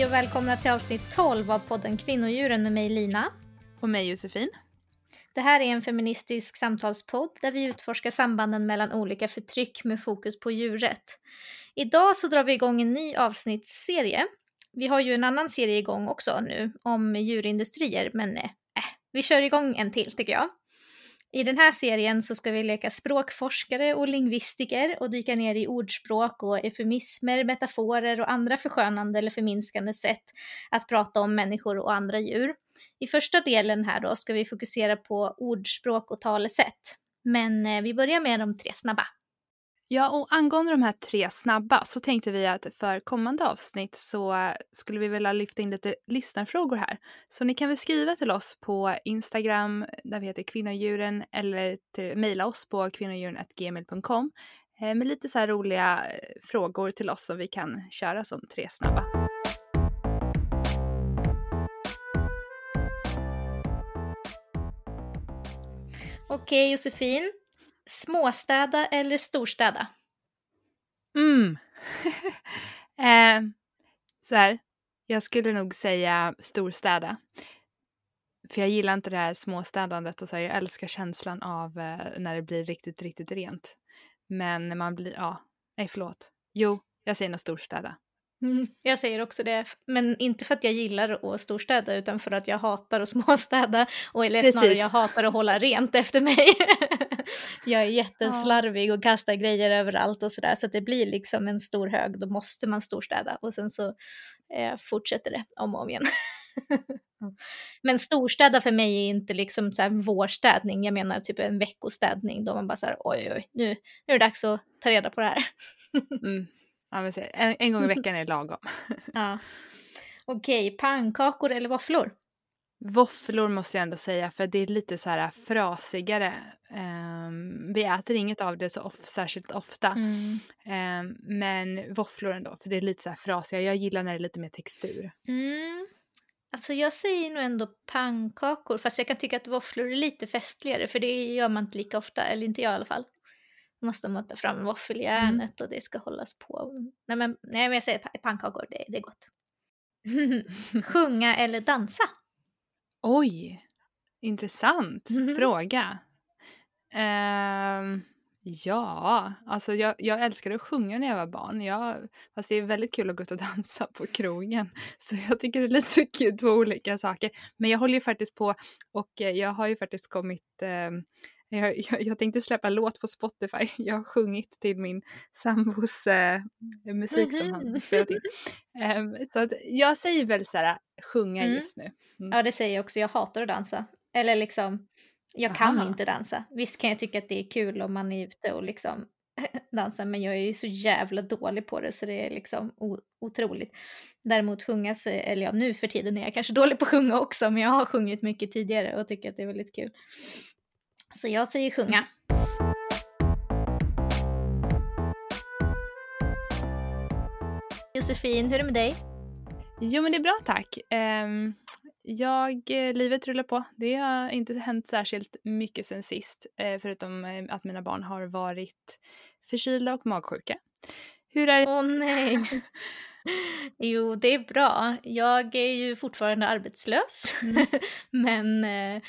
Hej och välkomna till avsnitt 12 av podden Kvinnodjuren med mig Lina. Och mig Josefin. Det här är en feministisk samtalspodd där vi utforskar sambanden mellan olika förtryck med fokus på djurrätt. Idag så drar vi igång en ny avsnittsserie. Vi har ju en annan serie igång också nu om djurindustrier, men eh, vi kör igång en till tycker jag. I den här serien så ska vi leka språkforskare och lingvistiker och dyka ner i ordspråk och eufemismer, metaforer och andra förskönande eller förminskande sätt att prata om människor och andra djur. I första delen här då ska vi fokusera på ordspråk och talesätt. Men eh, vi börjar med de tre snabba. Ja, och angående de här tre snabba så tänkte vi att för kommande avsnitt så skulle vi vilja lyfta in lite lyssnarfrågor här. Så ni kan väl skriva till oss på Instagram där vi heter kvinnodjuren eller mejla oss på kvinnodjuren.gmail.com eh, med lite så här roliga eh, frågor till oss som vi kan köra som tre snabba. Okej Josefin, Småstäda eller storstäda? Mm. eh, så här, jag skulle nog säga storstäda. För jag gillar inte det här småstädandet och så här, jag älskar känslan av eh, när det blir riktigt, riktigt rent. Men när man blir, ja, nej förlåt. Jo, jag säger nog storstäda. Mm, jag säger också det, men inte för att jag gillar att storstäda utan för att jag hatar att småstäda och eller Precis. snarare jag hatar att hålla rent efter mig. jag är jätteslarvig och kastar grejer överallt och sådär så att det blir liksom en stor hög, då måste man storstäda och sen så eh, fortsätter det om och om igen. Men storstäda för mig är inte liksom så här vårstädning, jag menar typ en veckostädning då man bara så här oj oj, nu, nu är det dags att ta reda på det här. mm. Ja, en, en gång i veckan är lagom. ja. Okej, pannkakor eller våfflor? Våfflor måste jag ändå säga för det är lite så här frasigare. Um, vi äter inget av det så of särskilt ofta. Mm. Um, men våfflor ändå för det är lite så här frasigare. Jag gillar när det är lite mer textur. Mm. Alltså jag säger nog ändå pannkakor fast jag kan tycka att våfflor är lite festligare för det gör man inte lika ofta, eller inte jag i alla fall måste man ta fram våffeljärnet mm. och det ska hållas på. Nej men, nej, men jag säger pannkakor, det, det är gott. Sjunga eller dansa? Oj, intressant fråga. Uh, ja, alltså jag, jag älskade att sjunga när jag var barn. Jag, fast det är väldigt kul att gå ut och dansa på krogen. Så jag tycker det är lite kul, två olika saker. Men jag håller ju faktiskt på och eh, jag har ju faktiskt kommit uh, jag, jag, jag, tänkte släppa låt på Spotify. Jag har sjungit till min sambos eh, musik som han spelat in. Um, så jag säger väl så här, sjunga mm. just nu. Mm. Ja det säger jag också, jag hatar att dansa. Eller liksom, jag kan Aha. inte dansa. Visst kan jag tycka att det är kul om man är ute och liksom dansar men jag är ju så jävla dålig på det så det är liksom otroligt. Däremot sjunga, så, eller ja nu för tiden är jag kanske dålig på att sjunga också men jag har sjungit mycket tidigare och tycker att det är väldigt kul. Så jag säger sjunga. Josefin, hur är det med dig? Jo men det är bra tack. Um, jag, eh, livet rullar på. Det har inte hänt särskilt mycket sen sist. Uh, förutom uh, att mina barn har varit förkylda och magsjuka. Hur är det? Åh oh, nej. jo, det är bra. Jag är ju fortfarande arbetslös. Mm. men eh,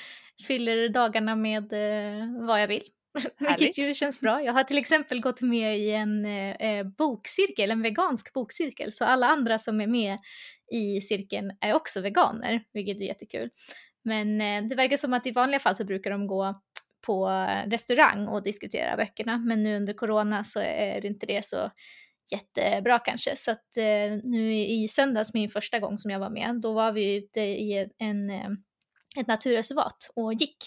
fyller dagarna med eh, vad jag vill. Vilket ju känns bra. Jag har till exempel gått med i en eh, eh, bokcirkel, en vegansk bokcirkel. Så alla andra som är med i cirkeln är också veganer, vilket är jättekul. Men eh, det verkar som att i vanliga fall så brukar de gå på restaurang och diskutera böckerna. Men nu under corona så är det inte det så jättebra kanske. Så att eh, nu i söndags, min första gång som jag var med, då var vi ute i en, en eh, ett naturreservat och gick.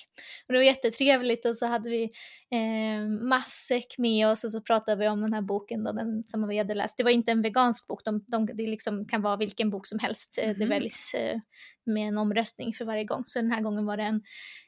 Och det var jättetrevligt och så hade vi eh, matsäck med oss och så pratade vi om den här boken då, den som vi hade läst. Det var inte en vegansk bok, de, de, det liksom kan vara vilken bok som helst. Mm. Det mhm. väljs eh, med en omröstning för varje gång. Så den här gången var det en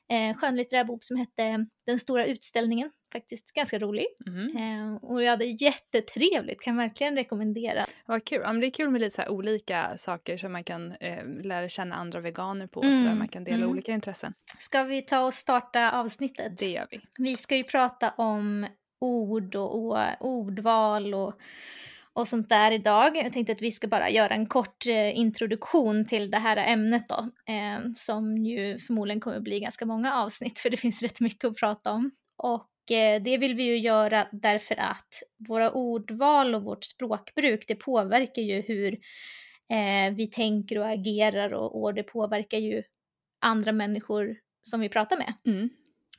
eh, skönlitterär bok som hette Den stora utställningen. Faktiskt ganska rolig. Mm. Eh, och jag hade jättetrevligt, kan verkligen rekommendera. Vad kul. Ja, men det är kul med lite så olika saker som man kan eh, lära känna andra veganer på. Mm. Så där man kan dela mm. olika intressen. Ska vi ta och starta avsnittet? Det gör vi. Vi ska ju prata om ord och, och ordval och och sånt där idag. Jag tänkte att vi ska bara göra en kort eh, introduktion till det här ämnet då, eh, som ju förmodligen kommer bli ganska många avsnitt för det finns rätt mycket att prata om. Och eh, det vill vi ju göra därför att våra ordval och vårt språkbruk det påverkar ju hur vi tänker och agerar och, och det påverkar ju andra människor som vi pratar med. Mm.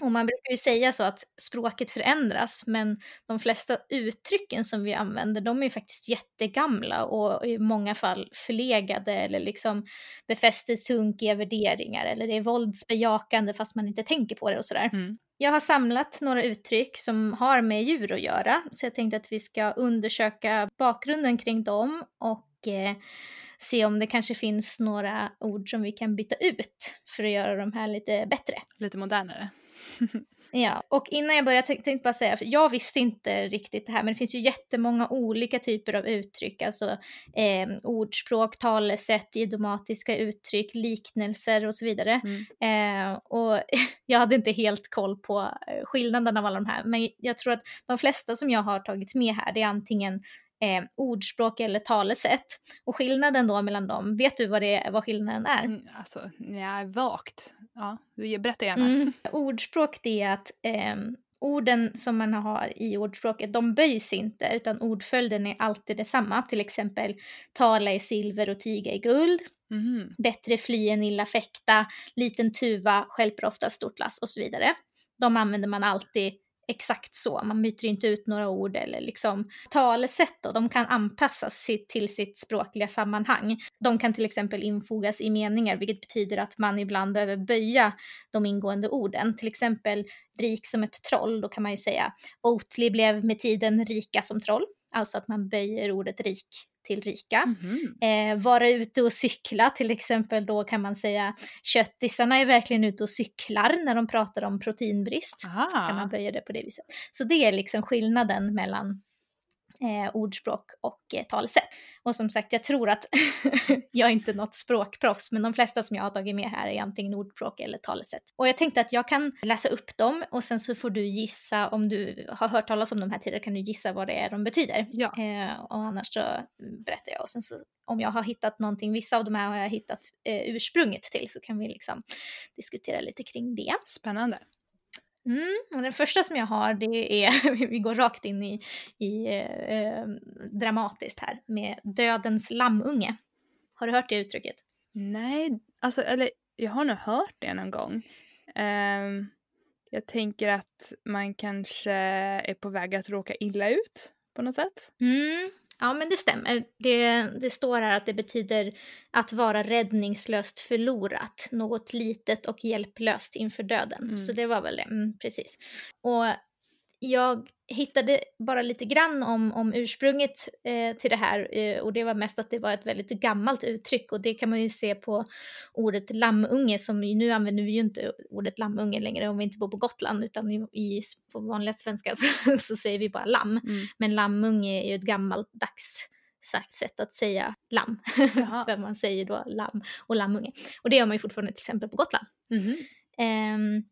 Och man brukar ju säga så att språket förändras, men de flesta uttrycken som vi använder, de är faktiskt jättegamla och i många fall förlegade eller liksom befäster sunkiga värderingar eller det är våldsbejakande fast man inte tänker på det och sådär. Mm. Jag har samlat några uttryck som har med djur att göra, så jag tänkte att vi ska undersöka bakgrunden kring dem och eh, se om det kanske finns några ord som vi kan byta ut för att göra de här lite bättre. Lite modernare. Ja, och innan jag börjar tänkte jag bara säga, för jag visste inte riktigt det här, men det finns ju jättemånga olika typer av uttryck, alltså eh, ordspråk, talesätt, idiomatiska uttryck, liknelser och så vidare. Mm. Eh, och jag hade inte helt koll på eh, skillnaden av alla de här, men jag tror att de flesta som jag har tagit med här, det är antingen eh, ordspråk eller talesätt. Och skillnaden då mellan dem, vet du vad, det är, vad skillnaden är? Mm, alltså, nej, vagt. Ja, berätta gärna. Mm. Ordspråk det är att eh, orden som man har i ordspråket, de böjs inte, utan ordföljden är alltid detsamma. Till exempel tala i silver och tiga i guld. Mhm. Bättre fly än illa fäkta, liten tuva stjälper ofta stort lass och så vidare. De använder man alltid exakt så, man byter inte ut några ord eller liksom talesätt då, de kan anpassas till sitt språkliga sammanhang. De kan till exempel infogas i meningar, vilket betyder att man ibland behöver böja de ingående orden. Till exempel rik som ett troll, då kan man ju säga. Oatly blev med tiden rika som troll, alltså att man böjer ordet rik till rika. Mhm. Eh, vara ute och cykla till exempel, då kan man säga köttisarna är verkligen ute och cyklar när de pratar om proteinbrist. Kan man böja det på det viset. Så det är liksom skillnaden mellan eh, ordspråk och eh, talesätt. Och som sagt, jag tror att jag är inte något språkproffs, men de flesta som jag har tagit med här är antingen ordspråk eller talesätt. Och jag tänkte att jag kan läsa upp dem och sen så får du gissa, om du har hört talas om de här tidigare kan du gissa vad det är de betyder. Ja. Eh, och annars så berättar jag och sen så om jag har hittat någonting, vissa av de här har jag hittat eh, ursprunget till så kan vi liksom diskutera lite kring det. Spännande. Mm, och den första som jag har det är, vi går rakt in i, i eh, eh, dramatiskt här, med dödens lammunge. Har du hört det uttrycket? Nej, alltså eller jag har nog hört det någon gång. Ehm, jag tänker att man kanske är på väg att råka illa ut på något sätt. Mm, ja men det stämmer. Det, det står här att det betyder att vara räddningslöst förlorat, något litet och hjälplöst inför döden. Mm. Så det var väl det, mm, precis. Och jag hittade bara lite grann om, om ursprunget eh, till det här eh, och det var mest att det var ett väldigt gammalt uttryck och det kan man ju se på ordet lammunge som nu använder vi ju inte ordet lammunge längre om vi inte bor på Gotland utan i, i på vanliga svenska så, så säger vi bara lamm. Mm. Men lammunge är ju ett gammaldags sätt att säga lamm. För man säger då lamm och lammunge. Och det gör man ju fortfarande till exempel på Gotland. Mhm. Ehm,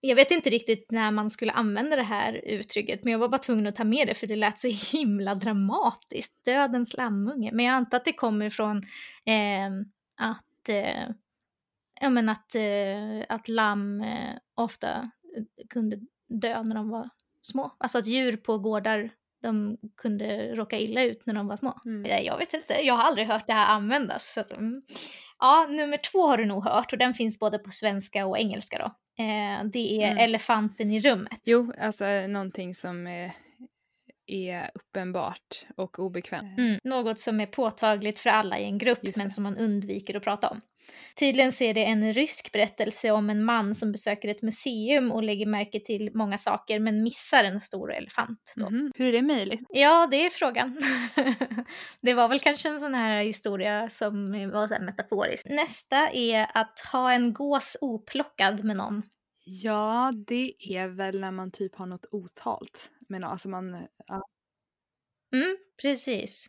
jag vet inte riktigt när man skulle använda det här uttrycket, men jag var bara tvungen att ta med det för det lät så himla dramatiskt. Dödens lammunge. Men jag antar att det kommer från ehm, att, eh, ja, men att, eh, att lamm eh, ofta eh, kunde dö när de var små. Alltså att djur på gårdar de kunde råka illa ut när de var små. Mm. Eh, Jag vet inte, jag har aldrig hört det här användas. Så att, mm. Ja, nummer två har du nog hört och den finns både på svenska och engelska då. Eh, det är Mm. elefanten i rummet. Jo, alltså någonting som är, är uppenbart och obekvämt. Mm. Något som är påtagligt för alla i en grupp men som man undviker att prata om. Tydligen så är det en rysk berättelse om en man som besöker ett museum och lägger märke till många saker men missar en stor elefant. Mhm. Hur är det möjligt? Ja, det är frågan. det var väl kanske en sån här historia som var så metaforisk. Nästa är att ha en gås oplockad med någon. Ja, det är väl när man typ har något otalt. Men alltså man, ja, Mm, precis.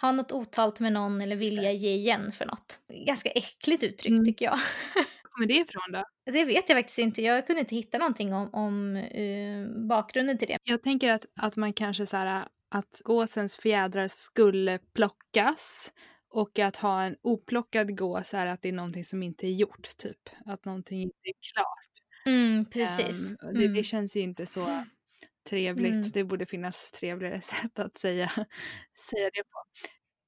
Ha något otalt med någon eller vilja ge igen för något. Ganska äckligt uttryck Mm. tycker jag. var kommer det ifrån då? Det vet jag faktiskt inte. Jag kunde inte hitta någonting om, om eh, bakgrunden till det. Jag tänker att, att man kanske så här, att gåsens fjädrar skulle plockas och att ha en oplockad gås är att det är någonting som inte är gjort typ. Att någonting inte är klart. Mm, precis. Um, det, mm. det, känns ju inte så trevligt. Mm. Det borde finnas trevligare sätt att säga, säga det på.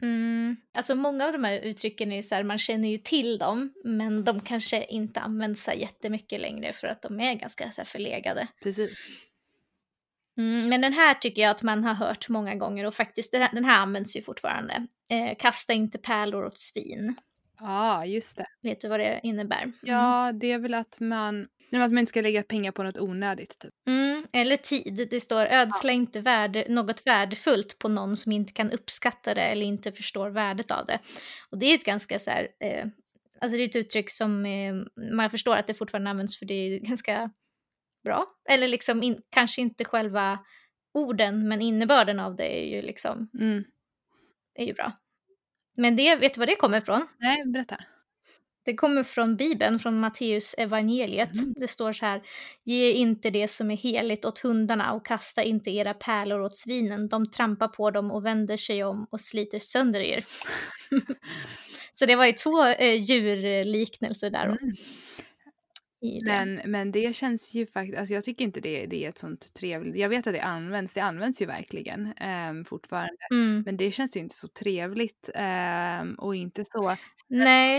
Mm. Alltså många av de här uttrycken är så här, man känner ju till dem, men de kanske inte används så jättemycket längre för att de är ganska så här förlegade. Precis. Mm, men den här tycker jag att man har hört många gånger och faktiskt den här, den här används ju fortfarande. Eh, kasta inte pärlor åt svin. Ja, ah, just det. Vet du vad det innebär? Mm. Ja, det är väl att man, att man inte ska lägga pengar på något onödigt. Typ. Mm, eller tid. Det står ödsla ja. inte värde, något värdefullt på någon som inte kan uppskatta det eller inte förstår värdet av det. Och det är ett ganska så här, eh, alltså det är ett uttryck som eh, man förstår att det fortfarande används för det är ganska bra. Eller liksom in, kanske inte själva orden men innebörden av det är ju liksom mm. är ju bra. Men det, vet du var det kommer ifrån? Nej, berätta. Det kommer från Bibeln, från Matteus evangeliet. Mm. Det står så här, ge inte det som är heligt åt hundarna och kasta inte era pärlor åt svinen. De trampar på dem och vänder sig om och sliter sönder er. så det var ju två eh, djurliknelser där. Mm. Men, men det känns ju faktiskt, alltså jag tycker inte det, det är ett sånt trevligt, jag vet att det används, det används ju verkligen eh, fortfarande. Mm. Men det känns ju inte så trevligt eh, och inte så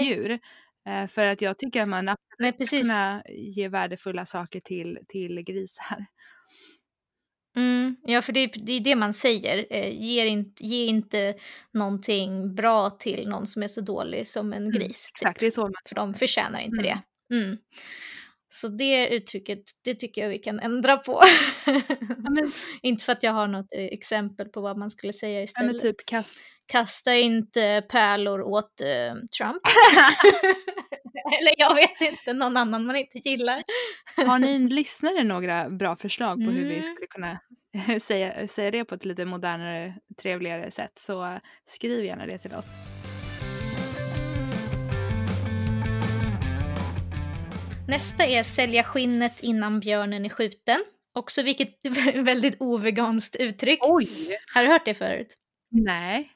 djur. Eh, för att jag tycker att man Nej, precis. kunna ge värdefulla saker till, till grisar. Mm, ja, för det, det är det man säger. Eh, ge, inte, ge inte någonting bra till någon som är så dålig som en Mm, gris. typ. exakt, det är så man För de förtjänar inte Mm. det. Mm. Så det uttrycket, det tycker jag vi kan ändra på. Ja, men, inte för att jag har något eh, exempel på vad man skulle säga ja, istället. men typ kast, Kasta inte pärlor åt eh, Trump. Eller jag vet inte, någon annan man inte gillar. har ni lyssnare några bra förslag på hur vi Mm. skulle kunna säga, säga det på ett lite modernare, trevligare sätt så skriv gärna det till oss. Nästa är sälja skinnet innan björnen är skjuten. Också vilket väldigt oveganskt uttryck. Oj! Har du hört det förut? Nej.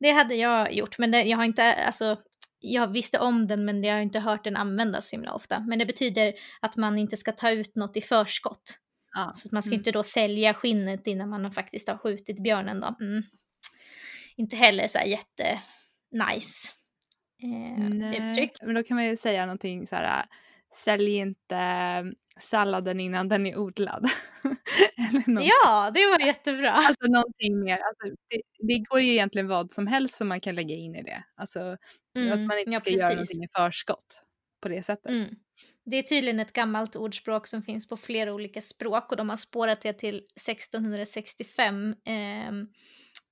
Det hade jag gjort, men det, jag har inte, alltså, jag visste om den men jag har inte hört den användas så himla ofta. Men det betyder att man inte ska ta ut något i förskott. Ja. Så man ska Mm. inte då sälja skinnet innan man faktiskt har skjutit björnen då. Mm. Inte heller så här jätte nice eh, uttryck. Men då kan man ju säga någonting så här. Sälj inte salladen innan den är odlad. Ja, det var jättebra. Alltså någonting mer. Alltså, det, det går ju egentligen vad som helst som man kan lägga in i det. Alltså att Mm, man inte ja, ska göra precis. någonting i förskott på det sättet. Mm. Det är tydligen ett gammalt ordspråk som finns på flera olika språk och de har spårat det till 1665. ehm,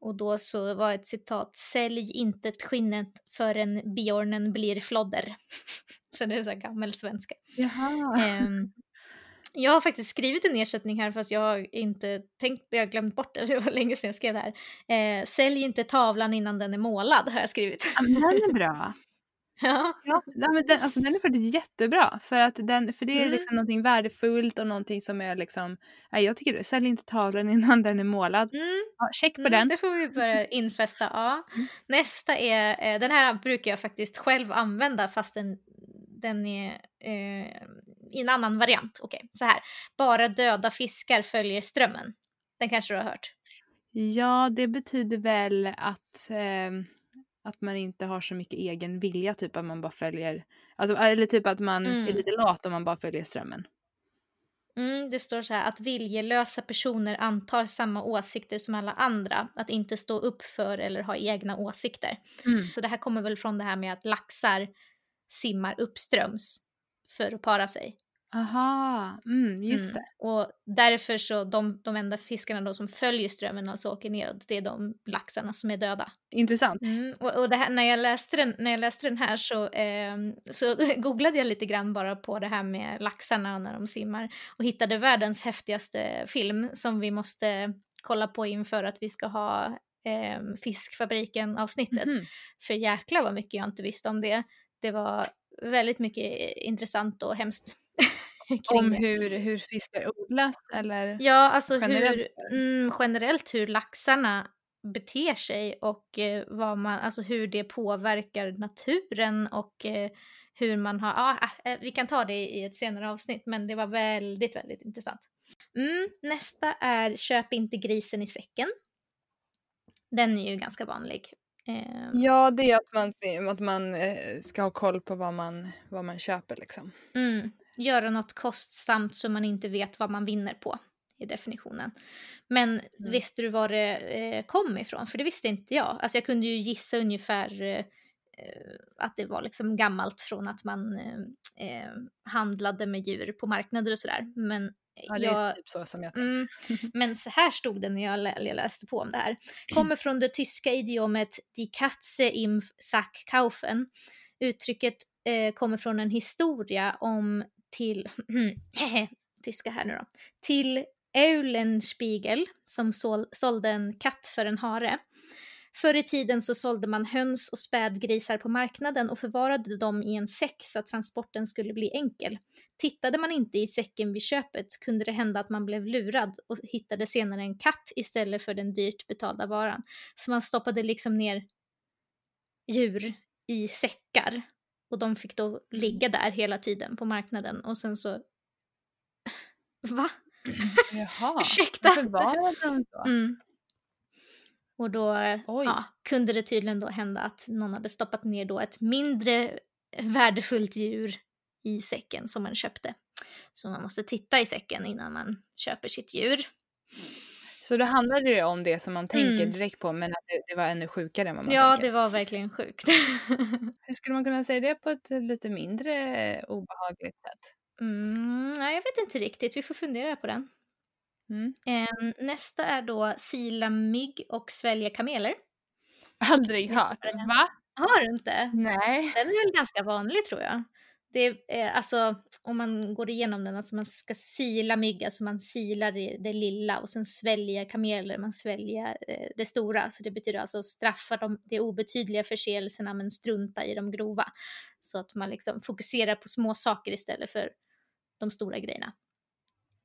och då så var ett citat “Sälj inte skinnet förrän björnen blir flodder”. så det är så här gammelsvenska. Jaha. Ehm, jag har faktiskt skrivit en ersättning här fast jag har inte tänkt, jag har glömt bort det, det var länge sedan jag skrev det här. Eh, Sälj inte tavlan innan den är målad har jag skrivit. Ja, men den är bra. ja. Ja, men den, alltså, den är faktiskt jättebra. För, att den, för det är Mm. liksom någonting värdefullt och någonting som är liksom... Nej, jag tycker. Sälj inte tavlan innan den är målad. Mm. Ja, check på Mm, den. Det får vi börja infästa. Ja. Mm. Nästa är, eh, den här brukar jag faktiskt själv använda fast den, den är eh, i en annan variant. Okej, så här. Bara döda fiskar följer strömmen. Den kanske du har hört? Ja, det betyder väl att, ehm, att man inte har så mycket egen vilja, typ att man bara följer... Alltså, eller typ att man är Mm. lite lat om man bara följer strömmen. Mm, det står så här att viljelösa personer antar samma åsikter som alla andra, att inte stå upp för eller ha egna åsikter. Mm. Så det här kommer väl från det här med att laxar simmar uppströms för att para sig. Aha, mm, just Mm. det. Och därför så de, de enda fiskarna då som följer strömmen, alltså åker neråt, det är de laxarna som är döda. Intressant. Mm, och och här, när, jag läste den, när jag läste den här så, ehm, så googlade jag lite grann bara på det här med laxarna när de simmar och hittade världens häftigaste film som vi måste kolla på inför att vi ska ha ehm, Fiskfabriken-avsnittet. Mhm. För jäklar vad mycket jag inte visste om det. Det var väldigt mycket intressant och hemskt. Om hur, hur fiskar odlas eller? Ja, alltså generellt, hur, mm, generellt hur laxarna beter sig och eh, vad man, alltså hur det påverkar naturen och eh, hur man har, ah, eh, vi kan ta det i ett senare avsnitt men det var väldigt, väldigt intressant. Mm, nästa är köp inte grisen i säcken. Den är ju ganska vanlig. Eh, ja, det är att man, att man eh, ska ha koll på vad man, vad man köper liksom. Mm, göra något kostsamt så man inte vet vad man vinner på i definitionen. Men mm. visste du var det eh, kom ifrån? För det visste inte jag. Alltså jag kunde ju gissa ungefär eh, att det var liksom gammalt från att man eh, handlade med djur på marknader och sådär. Men Ja, det är typ så som jag. Mm, men så här stod det när jag, jag, läste på om det här. Kommer från det tyska idiomet Die Katze im Sackkaufen. Uttrycket eh, kommer från en historia om till, tyska här nu då, till Eulenspiegel som sål, sålde en katt för en hare. Förr i tiden så sålde man höns och spädgrisar på marknaden och förvarade dem i en säck så att transporten skulle bli enkel. Tittade man inte i säcken vid köpet kunde det hända att man blev lurad och hittade senare en katt istället för den dyrt betalda varan. Så man stoppade liksom ner djur i säckar och de fick då ligga där hela tiden på marknaden och sen så... Va? Jaha, Ursäkta? Förvarade de så? Mm. Och då ja, kunde det tydligen då hända att någon hade stoppat ner då ett mindre värdefullt djur i säcken som man köpte. Så man måste titta i säcken innan man köper sitt djur. Så då handlade det om det som man tänker mm. direkt på men att det, det, var ännu sjukare än vad man ja, tänker? Det var verkligen sjukt. Hur skulle man kunna säga det på ett lite mindre obehagligt sätt? Mm, nej, jag vet inte riktigt. Vi får fundera på den. Mm. Eh, nästa är då sila mygg och svälja kameler. Aldrig hört. Va? Har du inte? Nej. Den är väl ganska vanlig tror jag. Det är eh, alltså om man går igenom den, alltså man ska sila mygg, alltså man silar det, det lilla och sen svälja kameler, man sväljer eh, det stora. Så det betyder alltså straffa de, de obetydliga förseelserna men strunta i de grova. Så att man liksom fokuserar på små saker istället för de stora grejerna.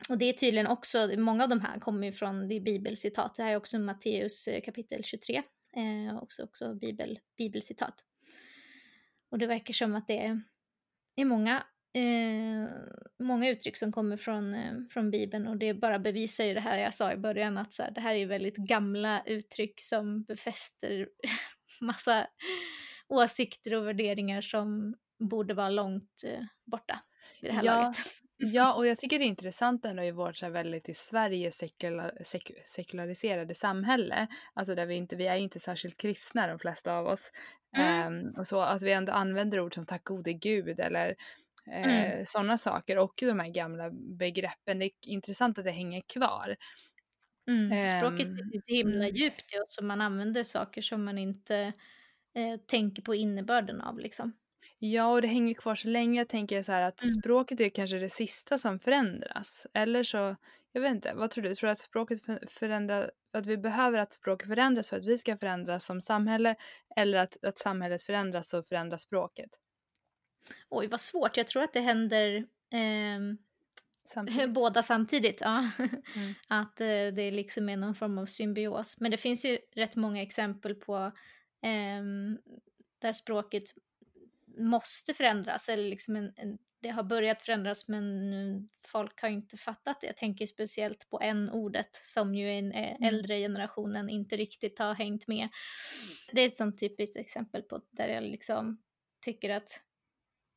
Och det är tydligen också, många av de här kommer ju från, det är bibelcitat, det här är också Matteus eh, kapitel 23, eh, också, också bibel, bibelcitat. Och det verkar som att det är, är många, eh, många uttryck som kommer från, eh, från bibeln och det bara bevisar ju det här jag sa i början att så här, det här är väldigt gamla uttryck som befäster massa åsikter och värderingar som borde vara långt eh, borta vid det här ja, laget. Ja, och jag tycker det är intressant ändå i vårt så här, väldigt i Sverige sekular, sek, sekulariserade samhälle, alltså där vi inte, vi är inte särskilt kristna de flesta av oss, mm. um, och så att vi ändå använder ord som tack gode gud eller uh, mm. sådana saker och de här gamla begreppen. Det är intressant att det hänger kvar. Mm. Språket sitter så himla mm. djupt i oss så man använder saker som man inte eh, tänker på innebörden av liksom. Ja, och det hänger kvar så länge. Jag tänker så här att mm. språket är kanske det sista som förändras. Eller så, jag vet inte, vad tror du? Tror du att språket förändras, att vi behöver att språket förändras för att vi ska förändras som samhälle? Eller att, att samhället förändras och förändras språket? Oj, vad svårt. Jag tror att det händer eh, samtidigt. båda samtidigt. Ja. Mm. att eh, det liksom är någon form av symbios. Men det finns ju rätt många exempel på eh, där språket måste förändras eller liksom en, en, det har börjat förändras men folk har inte fattat det. Jag tänker speciellt på n-ordet som ju en eh, mm. äldre generationen inte riktigt har hängt med. Det är ett sånt typiskt exempel på där jag liksom tycker att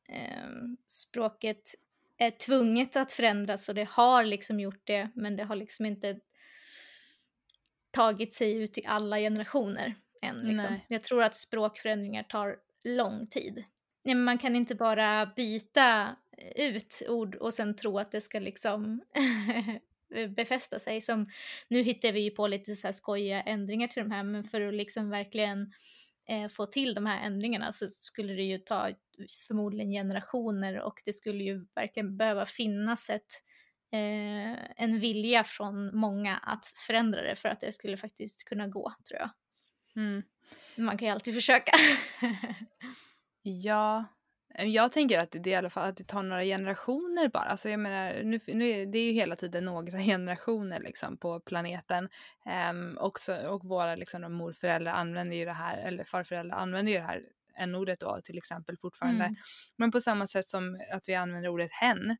eh, språket är tvunget att förändras och det har liksom gjort det men det har liksom inte tagit sig ut i alla generationer än. Liksom. Jag tror att språkförändringar tar lång tid. Nej, man kan inte bara byta ut ord och sen tro att det ska liksom befästa sig. Som, nu hittar vi ju på lite så här skojiga ändringar till de här, men för att liksom verkligen eh, få till de här ändringarna så skulle det ju ta förmodligen generationer och det skulle ju verkligen behöva finnas ett, eh, en vilja från många att förändra det för att det skulle faktiskt kunna gå, tror jag. Mm. Man kan ju alltid försöka. Ja, Jag tänker att det, i alla fall, att det tar några generationer bara. Alltså jag menar, nu, nu, det är ju hela tiden några generationer liksom på planeten. Um, också, och våra liksom, morföräldrar använder ju det här, eller farföräldrar använder ju det här n-ordet då till exempel fortfarande. Mm. Men på samma sätt som att vi använder ordet hen.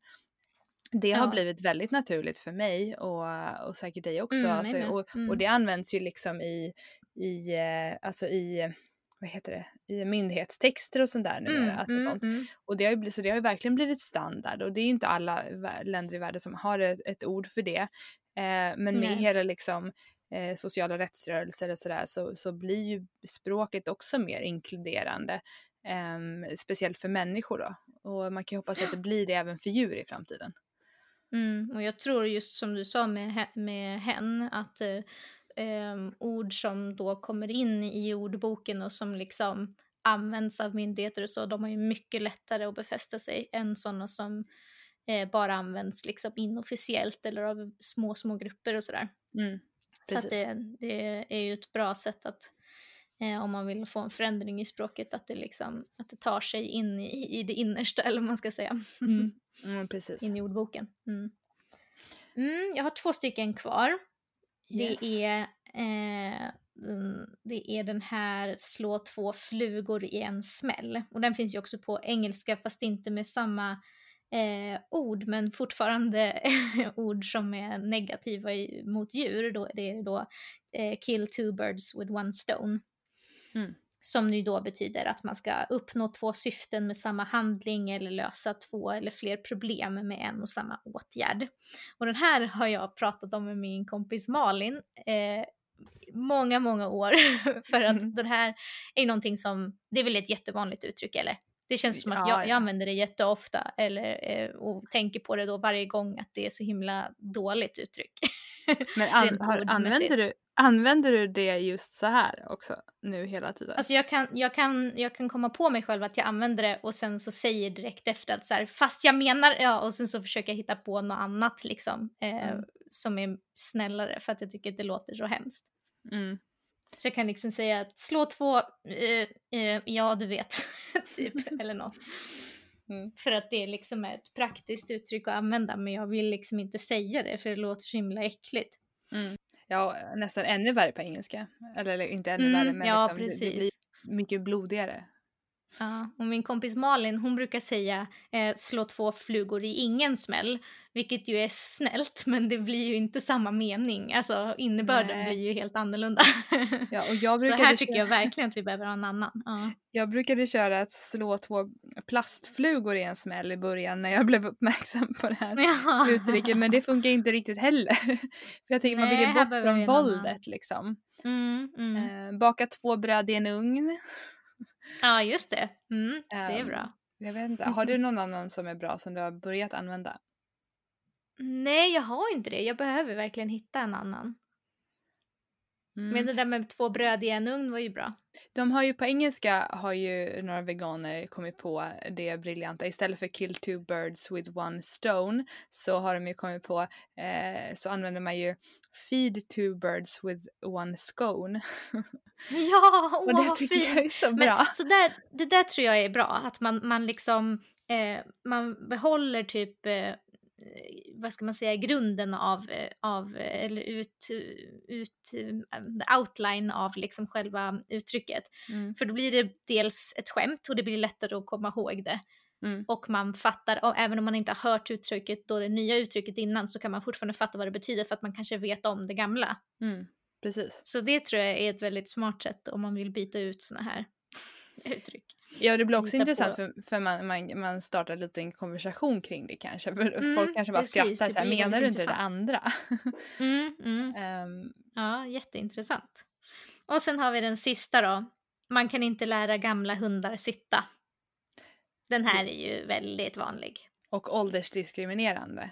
Det ja. har blivit väldigt naturligt för mig och, och säkert dig också. Mm, alltså, och, mm. och det används ju liksom i, i, eh, alltså i vad heter det, i myndighetstexter och sånt där numera. Mm, alltså mm, sånt. Mm. Och det har ju, så det har ju verkligen blivit standard och det är ju inte alla länder i världen som har ett, ett ord för det. Eh, men med Nej. hela liksom eh, sociala rättsrörelser och sådär så, så blir ju språket också mer inkluderande. Eh, speciellt för människor då. Och man kan ju hoppas att det blir det även för djur i framtiden. Mm, och jag tror just som du sa med, med hen att eh, ord som då kommer in i ordboken och som liksom används av myndigheter och så, de har ju mycket lättare att befästa sig än sådana som eh, bara används liksom inofficiellt eller av små, små grupper och sådär. Mm, så det, det, är ju ett bra sätt att eh, om man vill få en förändring i språket, att det, liksom, att det tar sig in i, i det innersta, eller vad man ska säga. Mm. Mm, in i ordboken. Mm. Mm, jag har två stycken kvar. Yes. Det är eh, det är den här slå två flugor i en smäll. Och den finns ju också på engelska fast inte med samma eh, ord men fortfarande ord som är negativa i, mot djur. Då, det är då eh, kill two birds with one stone. Mm. Som ju då betyder att man ska uppnå två syften med samma handling eller lösa två eller fler problem med en och samma åtgärd. Och den här har jag pratat om med min kompis Malin eh, många, många år. för att mm. den här är någonting som, det är väl ett jättevanligt uttryck eller? Det känns som att jag, jag använder det jätteofta eller, eh, och tänker på det då varje gång att det är så himla dåligt uttryck. Men an, har, använder, du, Använder du det just så här också nu hela tiden? Alltså jag kan, jag, kan, jag kan komma på mig själv att jag använder det och sen så säger direkt efter att så här, fast jag menar, ja och sen så försöker jag hitta på något annat liksom eh, mm. som är snällare för att jag tycker att det låter så hemskt. Mm. Så jag kan liksom säga att slå två, eh, eh, ja du vet, typ, eller något. Mm. För att det liksom är ett praktiskt uttryck att använda men jag vill liksom inte säga det för det låter så himla äckligt. Mm. Ja, nästan ännu värre på engelska. Eller, eller inte ännu mm, värre men ja, liksom, det, det, blir mycket blodigare. Ja, och min kompis Malin hon brukar säga eh, slå två flugor i ingen smäll. Vilket ju är snällt men det blir ju inte samma mening. Alltså innebörden Nej. blir ju helt annorlunda. Ja, och jag Så här tycker köra... jag verkligen att vi behöver ha en annan. Ja. Jag brukade köra att slå två plastflugor i en smäll i början när jag blev uppmärksam på det här ja. uttrycket. Men det funkar inte riktigt heller. För jag tänker Nej, man vill ju bort från våldet liksom. Mm, mm. Eh, baka två bröd i en ugn. Ja just det, mm, det är bra. Um, jag vet inte, har du någon annan som är bra som du har börjat använda? Nej, jag har inte det. Jag behöver verkligen hitta en annan. Mm. Men det där med två bröd i en ugn var ju bra. De har ju på engelska har ju några veganer kommit på det briljanta. Istället för kill two birds with one stone så har de ju kommit på eh, så använder man ju feed two birds with one scone. Ja, åh Och det tycker fint. jag är så bra. Men, så där, det där tror jag är bra, att man, man liksom eh, man behåller typ eh, vad ska man säga, grunden av, av eller ut, ut outline av liksom själva uttrycket. Mm. För då blir det dels ett skämt och det blir lättare att komma ihåg det. Mm. Och man fattar, och även om man inte har hört uttrycket, då det nya uttrycket innan, så kan man fortfarande fatta vad det betyder för att man kanske vet om det gamla. Mm. Precis. Så det tror jag är ett väldigt smart sätt om man vill byta ut såna här uttryck. Ja, det blir också intressant för, för man, man, man startar lite en konversation kring det kanske. För mm, folk kanske bara precis, skrattar så här, menar du inte det andra? mm, mm. Um, ja, jätteintressant. Och sen har vi den sista då. Man kan inte lära gamla hundar sitta. Den här är ju väldigt vanlig. Och åldersdiskriminerande.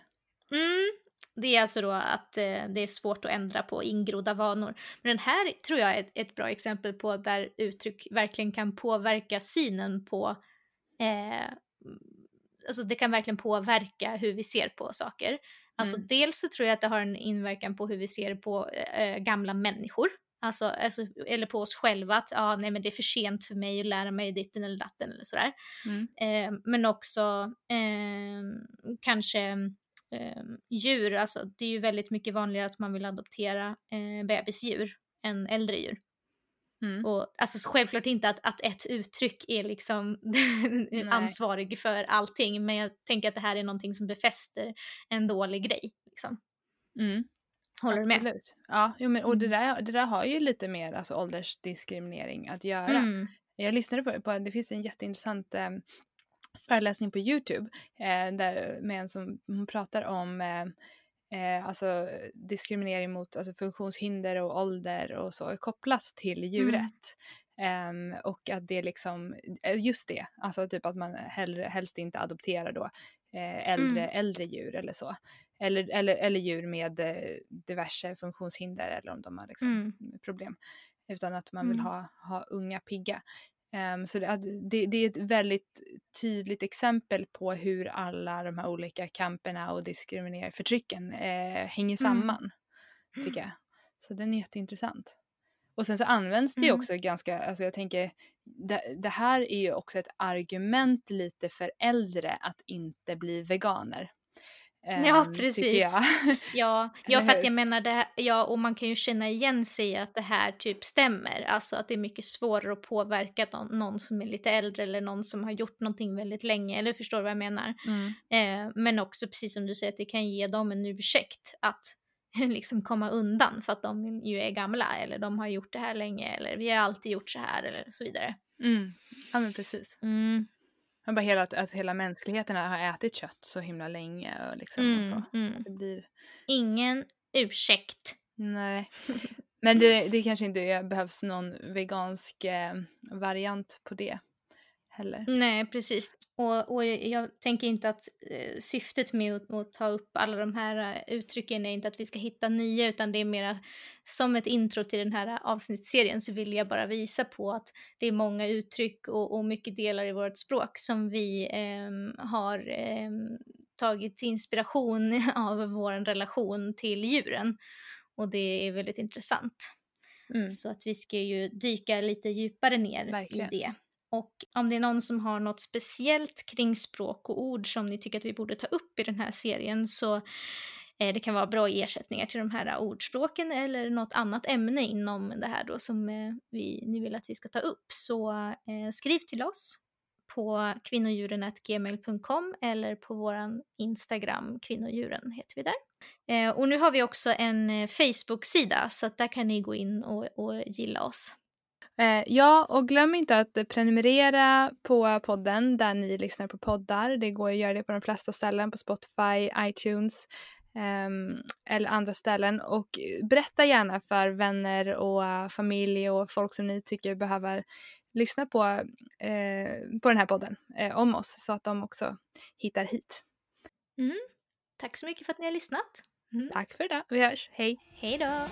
Mm, det är alltså då att eh, det är svårt att ändra på ingrodda vanor. Men den här tror jag är ett, bra exempel på där uttryck verkligen kan påverka synen på eh, Alltså det kan verkligen påverka hur vi ser på saker. Alltså mm. dels så tror jag att det har en inverkan på hur vi ser på eh, gamla människor. Alltså, alltså, eller på oss själva att ah, nej, men det är för sent för mig att lära mig ditten eller datten eller sådär. Mm. Eh, men också eh, kanske eh, djur, alltså det är ju väldigt mycket vanligare att man vill adoptera eh, bebisdjur än äldre djur. Mm. Och, alltså självklart inte att, att ett uttryck är liksom ansvarig för allting men jag tänker att det här är någonting som befäster en dålig grej. Liksom. Mm. Håller Absolut. du med? Ja, jo, men, och det Mm. där, det där har ju lite mer alltså, åldersdiskriminering att göra. Mm. Jag lyssnade på, på det finns en jätteintressant eh, föreläsning på Youtube eh, där, med en som hon pratar om eh, eh, alltså, diskriminering mot alltså, funktionshinder och ålder och så kopplat till djurrätt. Ehm, och att det liksom, eh, just det, alltså typ att man hellre, helst inte adopterar då eh, äldre, Mm. äldre djur eller så. Eller, eller, eller djur med eh, diverse funktionshinder eller om de har liksom Mm. problem. Utan att man vill Mm. ha, ha unga pigga. Ehm, så det, det, det är ett väldigt tydligt exempel på hur alla de här olika kamperna och diskriminering, förtrycken eh, hänger Mm. samman. Tycker jag. Så den är jätteintressant. Och sen så används det ju Mm. också ganska, alltså jag tänker, det, det här är ju också ett argument lite för äldre att inte bli veganer. Ja, Ehm, precis. Jag. Ja, ja för att jag menar det här, ja och man kan ju känna igen sig att det här typ stämmer. Alltså att det är mycket svårare att påverka någon, någon som är lite äldre eller någon som har gjort någonting väldigt länge. Eller förstår du vad jag menar? Mm. Eh, men också precis som du säger att det kan ge dem en ursäkt att liksom komma undan för att de ju är gamla eller de har gjort det här länge eller vi har alltid gjort så här eller så vidare. Mm. Ja men precis. Mm, Men bara hela, att, hela mänskligheten har ätit kött så himla länge och liksom mm, och så. mm. Det blir, Ingen ursäkt. nej. Men det, det kanske inte behövs någon vegansk eh, variant på det heller. Nej, precis. Och, och jag tänker inte att eh, syftet med att, att ta upp alla de här eh, uttrycken är inte att vi ska hitta nya utan det är mera som ett intro till den här avsnittsserien så vill jag bara visa på att det är många uttryck och, och mycket delar i vårt språk som vi ehm, har ehm, tagit inspiration av vår relation till djuren. Och det är väldigt intressant. Mm. Så att vi ska ju dyka lite djupare ner Verkligen. i det. Och om det är någon som har något speciellt kring språk och ord som ni tycker att vi borde ta upp i den här serien så eh, det kan vara bra ersättningar till de här ordspråken eller något annat ämne inom det här då som eh, vi, ni vill att vi ska ta upp. Så eh, skriv till oss på kvinnodjuren.gmail.com eller på våran Instagram, kvinnodjuren heter vi där. Eh, och nu har vi också en eh, Facebook-sida så att där kan ni gå in och, och gilla oss. Eh, ja, och glöm inte att prenumerera på podden där ni lyssnar på poddar. Det går att göra det på de flesta ställen, på Spotify, iTunes ehm, eller andra ställen. Och berätta gärna för vänner och familj och folk som ni tycker behöver lyssna på, eh, på den här podden eh, om oss så att de också hittar hit. Tack så mycket för att ni har lyssnat. Mm. Tack för det. Vi hörs. Hej! Hej då!